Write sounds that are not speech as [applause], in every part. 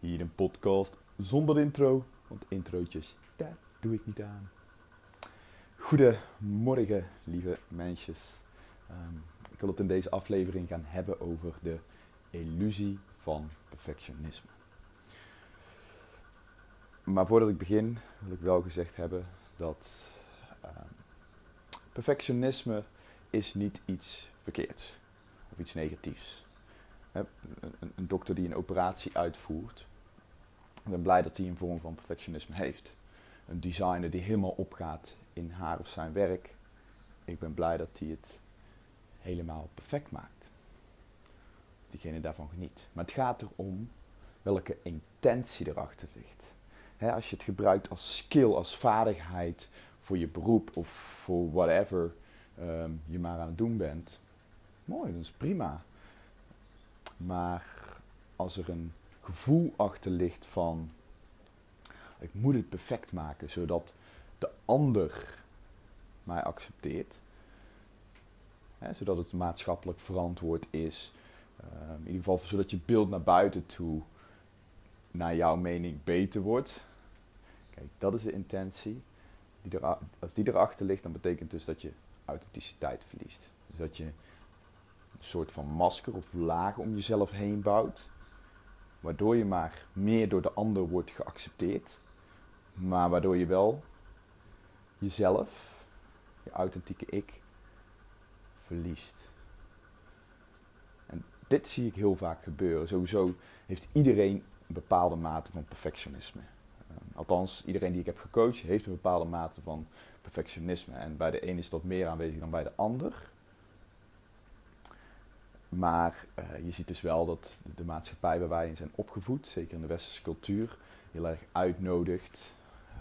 Hier een podcast zonder intro, want introotjes, daar doe ik niet aan. Goedemorgen, lieve mensjes. Ehm, ik wil het in deze aflevering gaan hebben over de illusie van perfectionisme. Maar voordat ik begin, wil ik wel gezegd hebben dat ehm, perfectionisme is niet iets verkeerds of iets negatiefs. Een, een, dokter die een operatie uitvoert, ik ben blij dat hij een vorm van perfectionisme heeft. Een designer die helemaal opgaat in haar of zijn werk, ik ben blij dat hij het helemaal perfect maakt. Dat diegene daarvan geniet. Maar het gaat erom welke intentie erachter ligt. als je het gebruikt als skill, als vaardigheid voor je beroep of voor whatever ehm, je maar aan het doen bent, mooi, dat is prima. Maar als er een gevoel achter ligt van ik moet het perfect maken zodat de ander mij accepteert, hè, zodat het maatschappelijk verantwoord is, uh, in ieder geval zodat je beeld naar buiten toe naar jouw mening beter wordt. Kijk, dat is de intentie. Die er, als die erachter ligt, dan betekent dus dat je authenticiteit verliest. Dus dat je soort van masker of laag om jezelf heen bouwt. Waardoor je maar meer door de ander wordt geaccepteerd. Maar waardoor je wel jezelf, je authentieke ik, verliest. En dit zie ik heel vaak gebeuren. Sowieso heeft iedereen een bepaalde mate van perfectionisme. Ehm, althans, iedereen die ik heb gecoacht heeft een bepaalde mate van perfectionisme. En bij de een is dat meer aanwezig dan bij de ander. Maar uh, je ziet dus wel dat de maatschappij waar wij in zijn opgevoed, zeker in de westerse cultuur, heel erg uitnodigt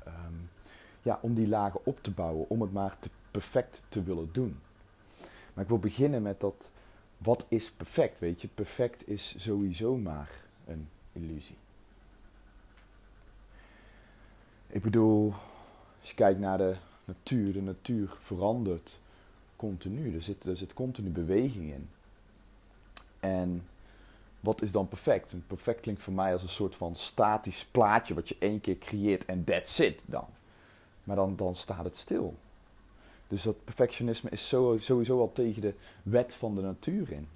um, ja, om die lagen op te bouwen, om het maar te perfect te willen doen. Maar ik wil beginnen met dat, wat is perfect? Weet je, perfect is sowieso maar een illusie. Ik bedoel, als je kijkt naar de natuur, de natuur verandert continu. Er zit, er zit continu beweging in. En wat is dan perfect? En perfect klinkt voor mij als een soort van statisch plaatje wat je één keer creëert en that's it dan. Maar dan, dan staat het stil. Dus dat perfectionisme is sowieso al tegen de wet van de natuur in.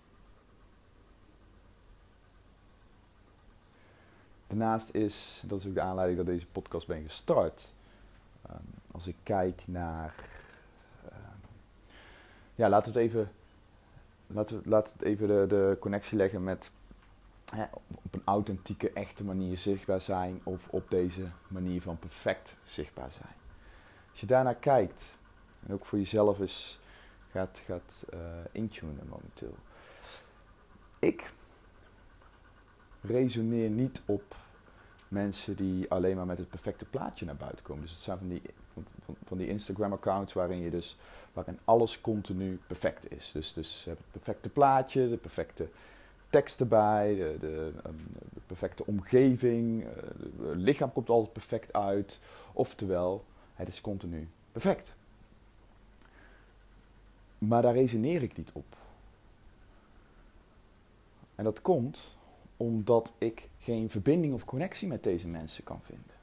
Daarnaast is, dat is ook de aanleiding dat deze podcast ben gestart. Um, als ik kijk naar. Um, ja, laten we het even laten we, laten even de, de connectie leggen met hè, op een authentieke, echte manier zichtbaar zijn of op deze manier van perfect zichtbaar zijn. Als je daarnaar kijkt en ook voor jezelf eens gaat, gaat uh, intunen momenteel. Ik resoneer niet op mensen die alleen maar met het perfecte plaatje naar buiten komen. Dus het zijn van die, van, van die Instagram-accounts waarin je dus waarin alles continu perfect is. Dus, dus het perfecte plaatje, de perfecte tekst erbij, de, de, ehm, de perfecte omgeving, eh, het lichaam komt altijd perfect uit. Oftewel, het is continu perfect. Maar daar resoneer ik niet op. En dat komt omdat ik geen verbinding of connectie met deze mensen kan vinden.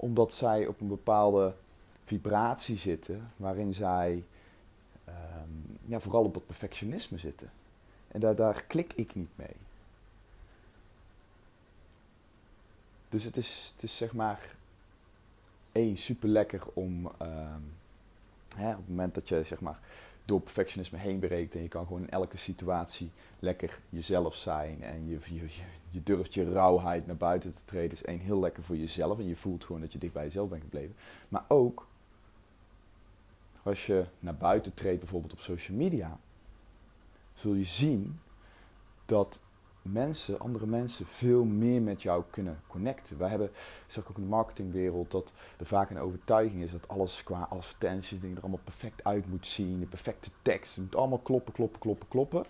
Omdat zij op een bepaalde vibratie zitten waarin zij um, ja, vooral op dat perfectionisme zitten. En daar, daar klik ik niet mee. Dus het is, het is zeg maar één super lekker om um, hè, op het moment dat je zeg maar door perfectionisme heen breekt en je kan gewoon in elke situatie lekker jezelf zijn en je, je, je durft je rauwheid naar buiten te treden, is één heel lekker voor jezelf en je voelt gewoon dat je dicht bij jezelf bent gebleven. Maar ook als je naar buiten treedt, bijvoorbeeld op social media, zul je zien dat mensen, andere mensen, veel meer met jou kunnen connecten. Wij hebben, zeg ook in de marketingwereld, dat er vaak een overtuiging is dat alles qua advertenties er allemaal perfect uit moet zien, de perfecte tekst, het moet allemaal kloppen, kloppen, kloppen, kloppen.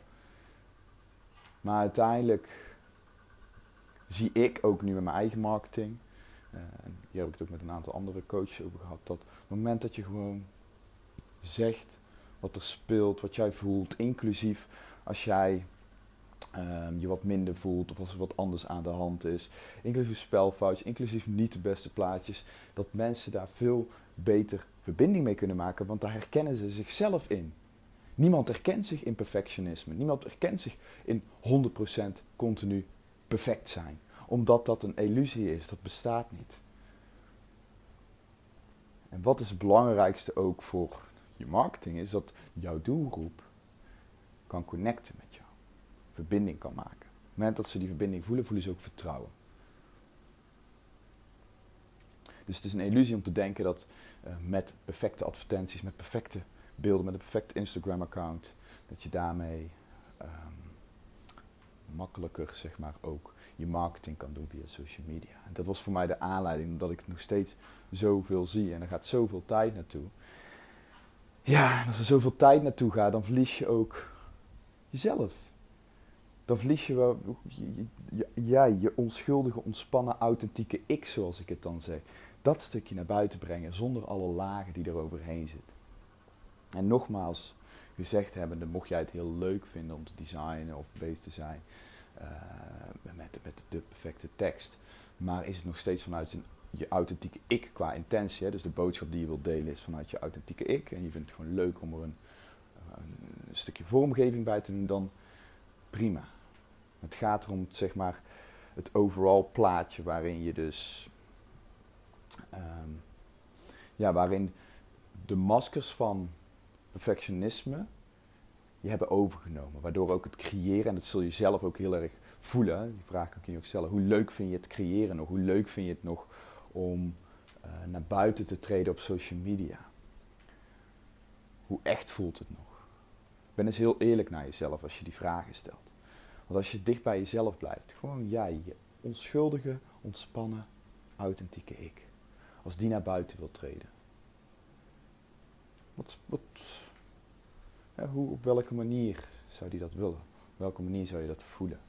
Maar uiteindelijk zie ik ook nu met mijn eigen marketing, uh, en hier heb ik het ook met een aantal andere coaches over gehad, dat op het moment dat je gewoon zegt wat er speelt, wat jij voelt, inclusief als jij ehm, je wat minder voelt of als er wat anders aan de hand is. Inclusief spelfoutjes, inclusief niet de beste plaatjes. Dat mensen daar veel beter verbinding mee kunnen maken, want daar herkennen ze zichzelf in. Niemand herkent zich in perfectionisme. Niemand herkent zich in 100% continu perfect zijn. Omdat dat een illusie is, dat bestaat niet. En wat is het belangrijkste ook voor je marketing, is dat jouw doelgroep kan connecten met. Verbinding kan maken. Op het moment dat ze die verbinding voelen, voelen ze ook vertrouwen. Dus het is een illusie om te denken dat uh, met perfecte advertenties, met perfecte beelden, met een perfect Instagram-account, dat je daarmee um, makkelijker, zeg maar, ook je marketing kan doen via social media. En dat was voor mij de aanleiding, omdat ik nog steeds zoveel zie en er gaat zoveel tijd naartoe. Ja, als er zoveel tijd naartoe gaat, dan verlies je ook jezelf. Dan verlies je wel ja, je onschuldige, ontspannen, authentieke ik, zoals ik het dan zeg. Dat stukje naar buiten brengen zonder alle lagen die er overheen zitten. En nogmaals gezegd hebbende, mocht jij het heel leuk vinden om te designen of bezig te zijn uh, met, met de perfecte tekst, maar is het nog steeds vanuit een, je authentieke ik qua intentie, hè? dus de boodschap die je wilt delen is vanuit je authentieke ik en je vindt het gewoon leuk om er een, een stukje vormgeving bij te doen, dan prima. Het gaat erom, zeg maar, het overall plaatje waarin je dus, um, ja, waarin de maskers van perfectionisme je hebben overgenomen. Waardoor ook het creëren, en dat zul je zelf ook heel erg voelen, die vraag kan je ook stellen, hoe leuk vind je het creëren nog? Hoe leuk vind je het nog om uh, naar buiten te treden op social media? Hoe echt voelt het nog? Ben eens heel eerlijk naar jezelf als je die vragen stelt. Want als je dicht bij jezelf blijft, gewoon jij, je onschuldige, ontspannen, authentieke ik. Als die naar buiten wil treden. Wat, wat, hoe, op welke manier zou die dat willen? Op welke manier zou je dat voelen?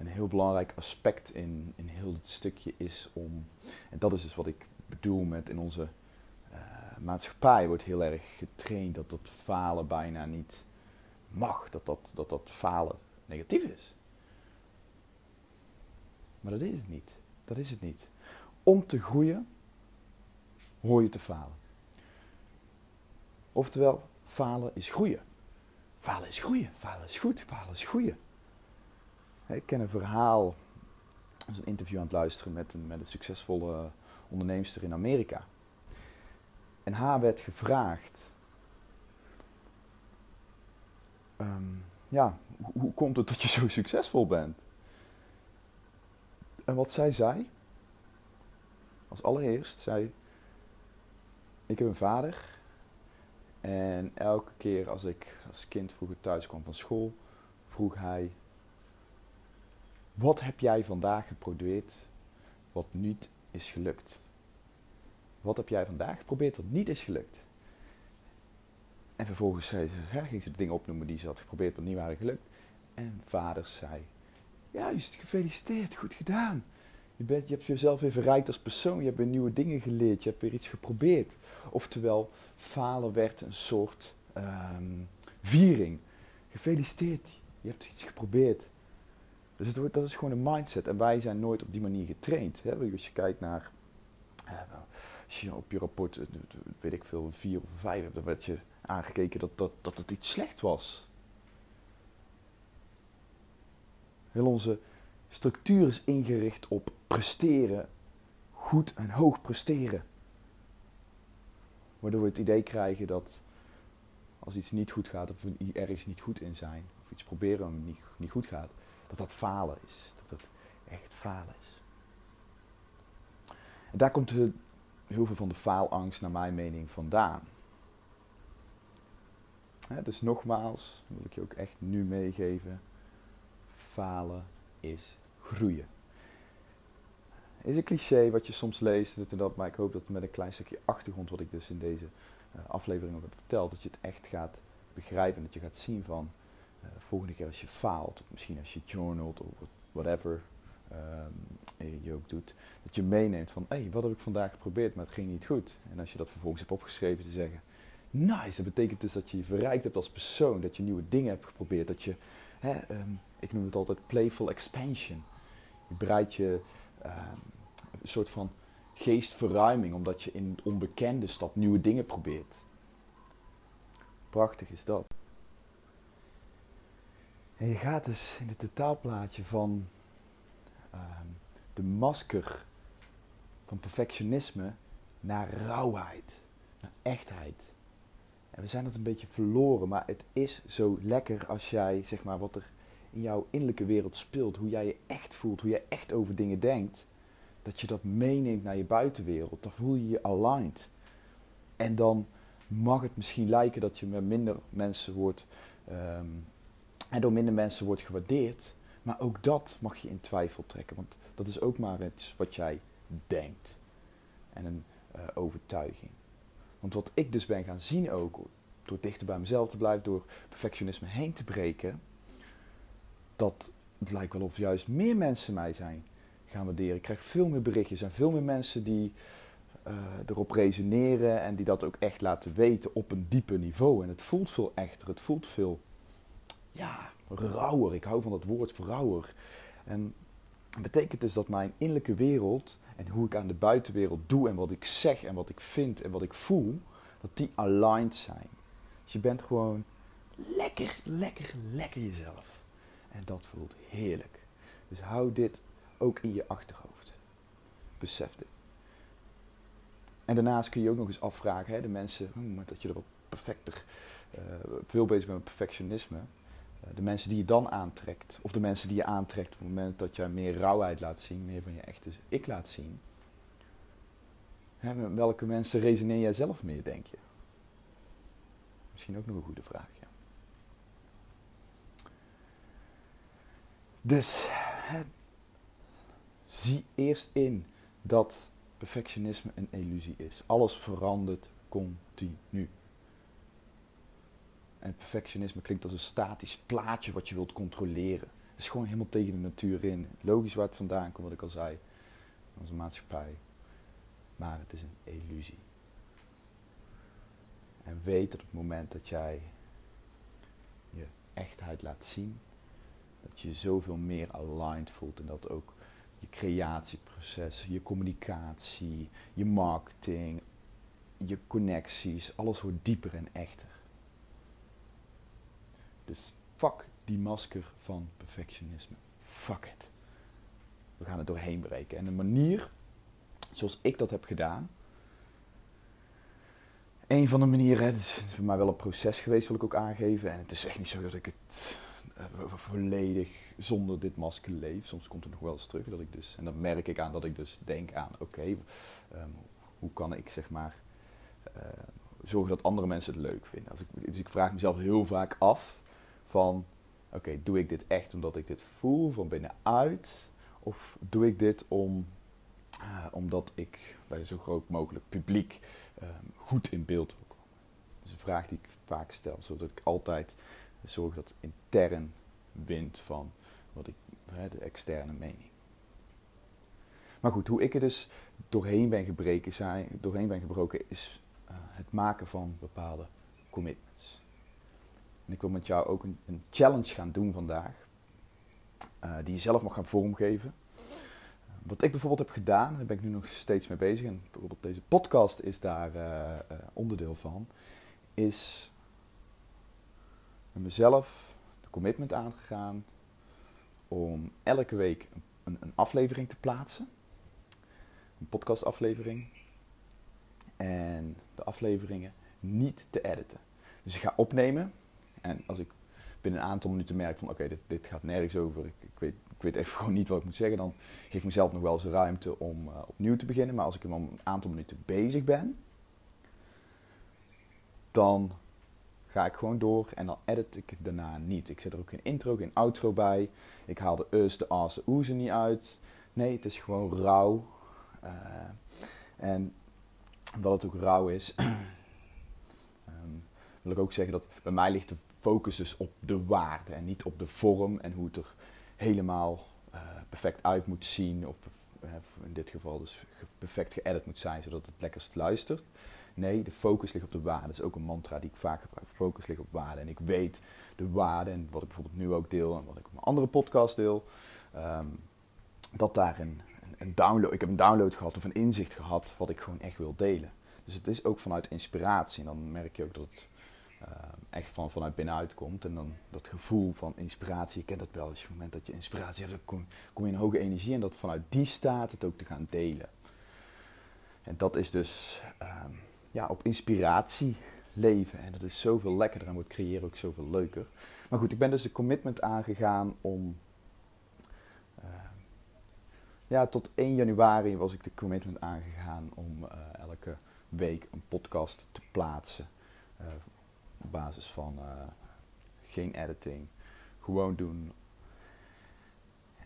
een heel belangrijk aspect in, in heel dit stukje is om, en dat is dus wat ik bedoel met in onze maatschappij wordt heel erg getraind dat dat falen bijna niet mag, dat dat, dat dat falen negatief is. Maar dat is het niet. Dat is het niet. Om te groeien hoor je te falen. Oftewel, falen is groeien. Falen is groeien. Falen is goed. Falen is groeien. Ik ken een verhaal, ik een interview aan het luisteren met een, met een succesvolle onderneemster in Amerika. En haar werd gevraagd, ehm, ja, hoe, komt het dat je zo succesvol bent? En wat zij zei, als allereerst, zei, ik heb een vader en elke keer als ik als kind vroeger thuis kwam van school, vroeg hij, wat heb jij vandaag geprobeerd wat niet is gelukt? Wat heb jij vandaag geprobeerd wat niet is gelukt? En vervolgens zei ze, hè, ging ze de dingen opnoemen die ze had geprobeerd wat niet waren gelukt. En vader zei, juist, gefeliciteerd, goed gedaan. Je, bent, je hebt jezelf weer verrijkt als persoon, je hebt weer nieuwe dingen geleerd, je hebt weer iets geprobeerd. Oftewel, falen werd een soort um, viering. Gefeliciteerd, je hebt iets geprobeerd. Dus het, dat is gewoon een mindset. En wij zijn nooit op die manier getraind. Hè? Als je kijkt naar, als je op je rapport, eh, weet ik veel, vier of vijf hebt, dan werd je aangekeken dat, dat, dat het iets slecht was. Heel onze structuur is ingericht op presteren, goed en hoog presteren. Waardoor we het idee krijgen dat als iets niet goed gaat, of we ergens niet goed in zijn, of iets proberen en niet, niet goed gaat, dat dat falen is. Dat dat echt falen. En daar komt heel veel van de faalangst, naar mijn mening, vandaan. dus nogmaals, wil ik je ook echt nu meegeven: falen is groeien. Is een cliché wat je soms leest, dit en dat, maar ik hoop dat met een klein stukje achtergrond, wat ik dus in deze uh, aflevering ook heb verteld, dat je het echt gaat begrijpen. Dat je gaat zien van uh, volgende keer als je faalt, misschien als je journalt of whatever je ook doet, dat je meeneemt van hé, hey, wat heb ik vandaag geprobeerd, maar het ging niet goed. En als je dat vervolgens hebt opgeschreven, te zeggen, Nice, dat betekent dus dat je je verrijkt hebt als persoon, dat je nieuwe dingen hebt geprobeerd, dat je, hè, ehm, ik noem het altijd playful expansion. Je breidt je ehm, een soort van geestverruiming, omdat je in het onbekende stap nieuwe dingen probeert. Prachtig is dat. En je gaat dus in het totaalplaatje van ehm, de masker van perfectionisme naar rauwheid, naar echtheid. En we zijn dat een beetje verloren, maar het is zo lekker als jij, zeg maar, wat er in jouw innerlijke wereld speelt, hoe jij je echt voelt, hoe jij echt over dingen denkt, dat je dat meeneemt naar je buitenwereld. Dan voel je je aligned. En dan mag het misschien lijken dat je met minder mensen wordt ehm, en door minder mensen wordt gewaardeerd. Maar ook dat mag je in twijfel trekken, want dat is ook maar iets wat jij denkt. En een uh, overtuiging. Want wat ik dus ben gaan zien ook, door dichter bij mezelf te blijven, door perfectionisme heen te breken, dat het lijkt wel of juist meer mensen mij zijn gaan waarderen. Ik krijg veel meer berichtjes en veel meer mensen die uh, erop resoneren en die dat ook echt laten weten op een dieper niveau. En het voelt veel echter, het voelt veel ja, rauwer. Ik hou van dat woord rauwer. En dat betekent dus dat mijn innerlijke wereld en hoe ik aan de buitenwereld doe en wat ik zeg en wat ik vind en wat ik voel, dat die aligned zijn. Dus je bent gewoon lekker, lekker, lekker jezelf. En dat voelt heerlijk. Dus hou dit ook in je achterhoofd. Besef dit. En daarnaast kun je ook nog eens afvragen, hè, de mensen, hmm, dat je er wat perfecter, uh, veel bezig bent met perfectionisme. Uh, de mensen die je dan aantrekt, of de mensen die je aantrekt op het moment dat jij meer rauwheid laat zien, meer van je echte ik laat zien. Hè, met welke mensen resoneer jij zelf meer, denk je? Misschien ook nog een goede vraag, ja. Dus zie eerst in dat perfectionisme een illusie is. Alles verandert continu. En perfectionisme klinkt als een statisch plaatje wat je wilt controleren. Het is gewoon helemaal tegen de natuur in. Logisch waar het vandaan komt, wat ik al zei. Onze maatschappij. Maar het is een illusie. En weet dat op het moment dat jij je echtheid laat zien, dat je zoveel meer aligned voelt en dat ook je creatieproces, je communicatie, je marketing, je connecties, alles wordt dieper en echter. Dus fuck die masker van perfectionisme. Fuck it. We gaan er doorheen breken. En de manier zoals ik dat heb gedaan. Een van de manieren, het is voor mij wel een proces geweest, wil ik ook aangeven. En het is echt niet zo dat ik het uh, volledig zonder dit masker leef. Soms komt het nog wel eens terug dat ik dus, en dan merk ik aan dat ik dus denk aan, oké, um, hoe kan ik zeg maar uh, zorgen dat andere mensen het leuk vinden. Als ik, dus ik vraag mezelf heel vaak af van, oké, doe ik dit echt omdat ik dit voel van binnenuit? Of doe ik dit om, uh, omdat ik bij zo groot mogelijk publiek um, goed in beeld wil komen? Dat is een vraag die ik vaak stel, zodat ik altijd zorg dat intern wint van wat ik, de externe mening. Maar goed, hoe ik er dus doorheen ben gebreken, zijn, doorheen ben gebroken, is uh, het maken van bepaalde commitments. En ik wil met jou ook een, een challenge gaan doen vandaag, uh, die je zelf mag gaan vormgeven. Wat ik bijvoorbeeld heb gedaan, daar ben ik nu nog steeds mee bezig, en bijvoorbeeld deze podcast is daar uh, onderdeel van, is mezelf de commitment aangegaan om elke week een, een aflevering te plaatsen. Een podcastaflevering. En de afleveringen niet te editen. Dus ik ga opnemen. En als ik binnen een aantal minuten merk van oké, dit, dit gaat nergens over. Ik, ik, weet, ik weet even [laughs] gewoon niet wat ik moet zeggen. Dan geef ik mezelf nog wel eens ruimte om uh, opnieuw te beginnen. Maar als ik hem al een aantal minuten bezig ben, dan ga ik gewoon door en dan edit ik daarna niet. Ik zet er ook geen intro, geen outro bij. Ik haal de us, de as, de oezen niet uit. Nee, het is gewoon rauw. Uh, en omdat het ook rauw is, [clears throat] wil ik ook zeggen dat bij mij ligt de focus dus op de waarde en niet op de vorm en hoe het er helemaal uh, perfect uit moet zien. Op, uh, in dit geval dus perfect geëdit moet zijn, zodat het lekkerst luistert. Nee, de focus ligt op de waarde. Dat is ook een mantra die ik vaak gebruik. Focus ligt op waarde. En ik weet de waarde, en wat ik bijvoorbeeld nu ook deel en wat ik op mijn andere podcast deel, ehm, dat daar een, download, ik heb een download gehad of een inzicht gehad wat ik gewoon echt wil delen. Dus het is ook vanuit inspiratie. En dan merk je ook dat het ehm, echt van, vanuit binnenuit komt. En dan dat gevoel van inspiratie, je kent dat wel. Als je op het moment dat je inspiratie hebt, dan kom, je in hoge energie. En dat vanuit die staat het ook te gaan delen. En dat is dus ehm, ja, op inspiratie leven. En dat is zoveel lekkerder en wordt creëren ook zoveel leuker. Maar goed, ik ben dus de commitment aangegaan om. Uh, ja, tot 1 januari was ik de commitment aangegaan om uh, elke week een podcast te plaatsen. Uh, op basis van geen editing. Gewoon doen.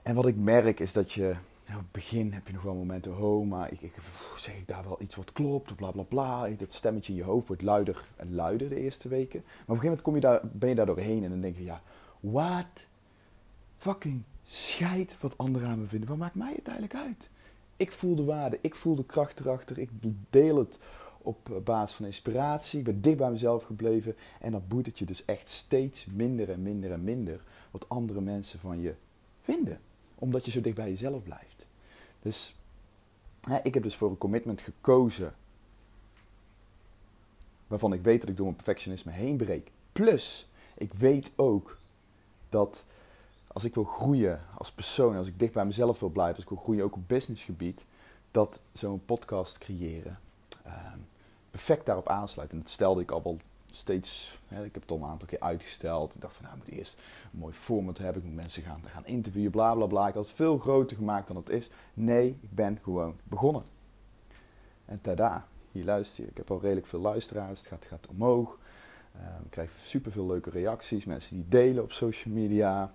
En wat ik merk is dat je op het begin heb je nog wel momenten, oh, maar ik, ik, zeg ik daar wel iets wat klopt, bla bla bla. Dat stemmetje in je hoofd wordt luider en luider de eerste weken. Maar op een gegeven moment kom je daar, ben je daar doorheen en dan denk je, ja, what fucking scheid wat anderen aan me vinden. Wat maakt mij het eigenlijk uit? Ik voel de waarde, ik voel de kracht erachter, ik deel het op basis van inspiratie. Ik ben dicht bij mezelf gebleven en dan boeit het je dus echt steeds minder en minder en minder wat andere mensen van je vinden. Omdat je zo dicht bij jezelf blijft. Dus hè, ik heb dus voor een commitment gekozen. Waarvan ik weet dat ik door mijn perfectionisme heen breek. Plus, ik weet ook dat als ik wil groeien als persoon, als ik dicht bij mezelf wil blijven, als ik wil groeien ook op businessgebied, dat zo'n podcast creëren ehm, perfect daarop aansluit. En dat stelde ik al wel steeds, hè, ik heb het al een aantal keer uitgesteld. Ik dacht van nou, ik moet eerst een mooi format hebben. Ik moet mensen gaan, gaan interviewen, bla bla bla. Ik had het veel groter gemaakt dan het is. Nee, ik ben gewoon begonnen. En tada, hier luister je. Ik heb al redelijk veel luisteraars. Het gaat, gaat omhoog. Um, ik krijg super veel leuke reacties. Mensen die delen op social media.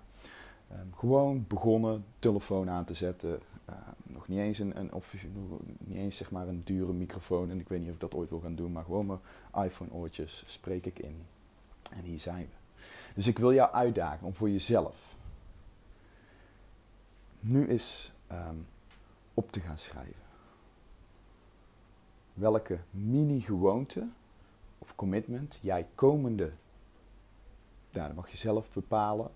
Um, gewoon begonnen, telefoon aan te zetten. Uh, nog niet eens een, een, of, niet eens zeg maar een dure microfoon. En ik weet niet of ik dat ooit wil gaan doen. Maar gewoon mijn iPhone oortjes spreek ik in. En hier zijn we. Dus ik wil jou uitdagen om voor jezelf nu eens um, op te gaan schrijven. Welke mini-gewoonte of commitment jij komende, nou, dat mag je zelf bepalen,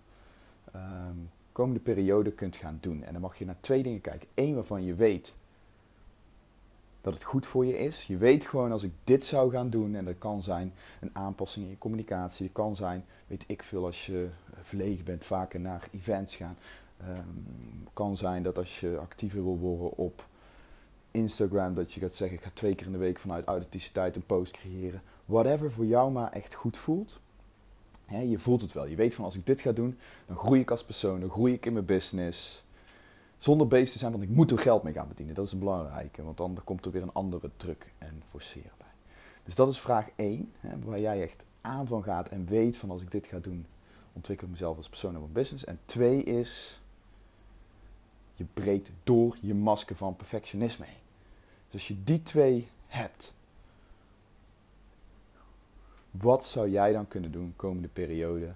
komende periode kunt gaan doen. En dan mag je naar twee dingen kijken. Eén waarvan je weet dat het goed voor je is. Je weet gewoon als ik dit zou gaan doen, en dat kan zijn een aanpassing in je communicatie, het kan zijn, weet ik veel, als je verlegen bent, vaker naar events gaan. Um, kan zijn dat als je actiever wil worden op Instagram, dat je gaat zeggen, ik ga twee keer in de week vanuit authenticiteit een post creëren. Whatever voor jou maar echt goed voelt je voelt het wel. Je weet van als ik dit ga doen, dan groei ik als persoon, dan groei ik in mijn business. Zonder bezig te zijn, want ik moet er geld mee gaan verdienen. Dat is een belangrijke, want dan komt er weer een andere druk en forceren bij. Dus dat is vraag 1, waar jij echt aan van gaat en weet van als ik dit ga doen, ontwikkel ik mezelf als persoon en mijn business. En twee is, je breekt door je masker van perfectionisme heen. Dus als je die twee hebt, wat zou jij dan kunnen doen komende periode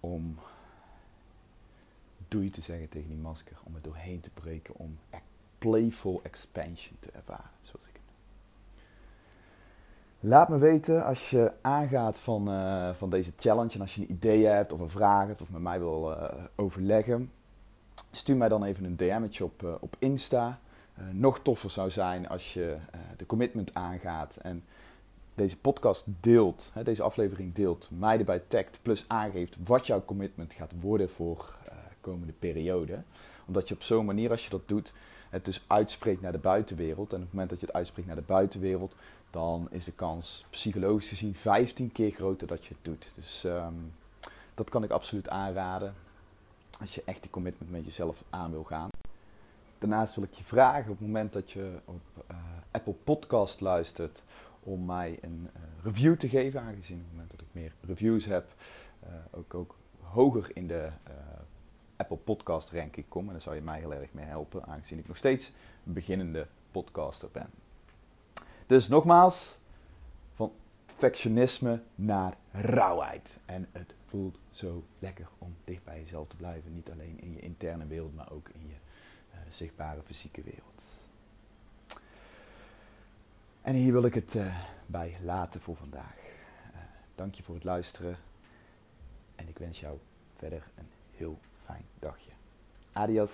om doei te zeggen tegen die masker, om er doorheen te breken, om playful expansion te ervaren, zoals ik het Laat me weten als je aangaat van, uh, van deze challenge en als je een idee hebt of een vraag hebt of met mij wil uh, overleggen. Stuur mij dan even een DM'tje op, uh, op Insta. nog toffer zou zijn als je de commitment aangaat en deze podcast deelt, hè, deze aflevering deelt, mij erbij tagt, plus aangeeft wat jouw commitment gaat worden voor uh, komende periode. Omdat je op zo'n manier, als je dat doet, het dus uitspreekt naar de buitenwereld. En op het moment dat je het uitspreekt naar de buitenwereld, dan is de kans psychologisch gezien 15 keer groter dat je het doet. Dus um, dat kan ik absoluut aanraden. Als je echt die commitment met jezelf aan wil gaan. Daarnaast wil ik je vragen op het moment dat je op uh, Apple Podcast luistert om mij een uh, review te geven, aangezien op het moment dat ik meer reviews heb, uh, ook, ook hoger in de uh, Apple Podcast ranking kom. En daar zou je mij heel erg mee helpen, aangezien ik nog steeds een beginnende podcaster ben. Dus nogmaals, van perfectionisme naar rauwheid. En het voelt zo lekker om dicht bij jezelf te blijven. Niet alleen in je interne wereld, maar ook in je zichtbare fysieke wereld. En hier wil ik het uh, bij laten voor vandaag. Uh, dank je voor het luisteren. En ik wens jou verder een heel fijn dagje. Adios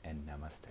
en namaste.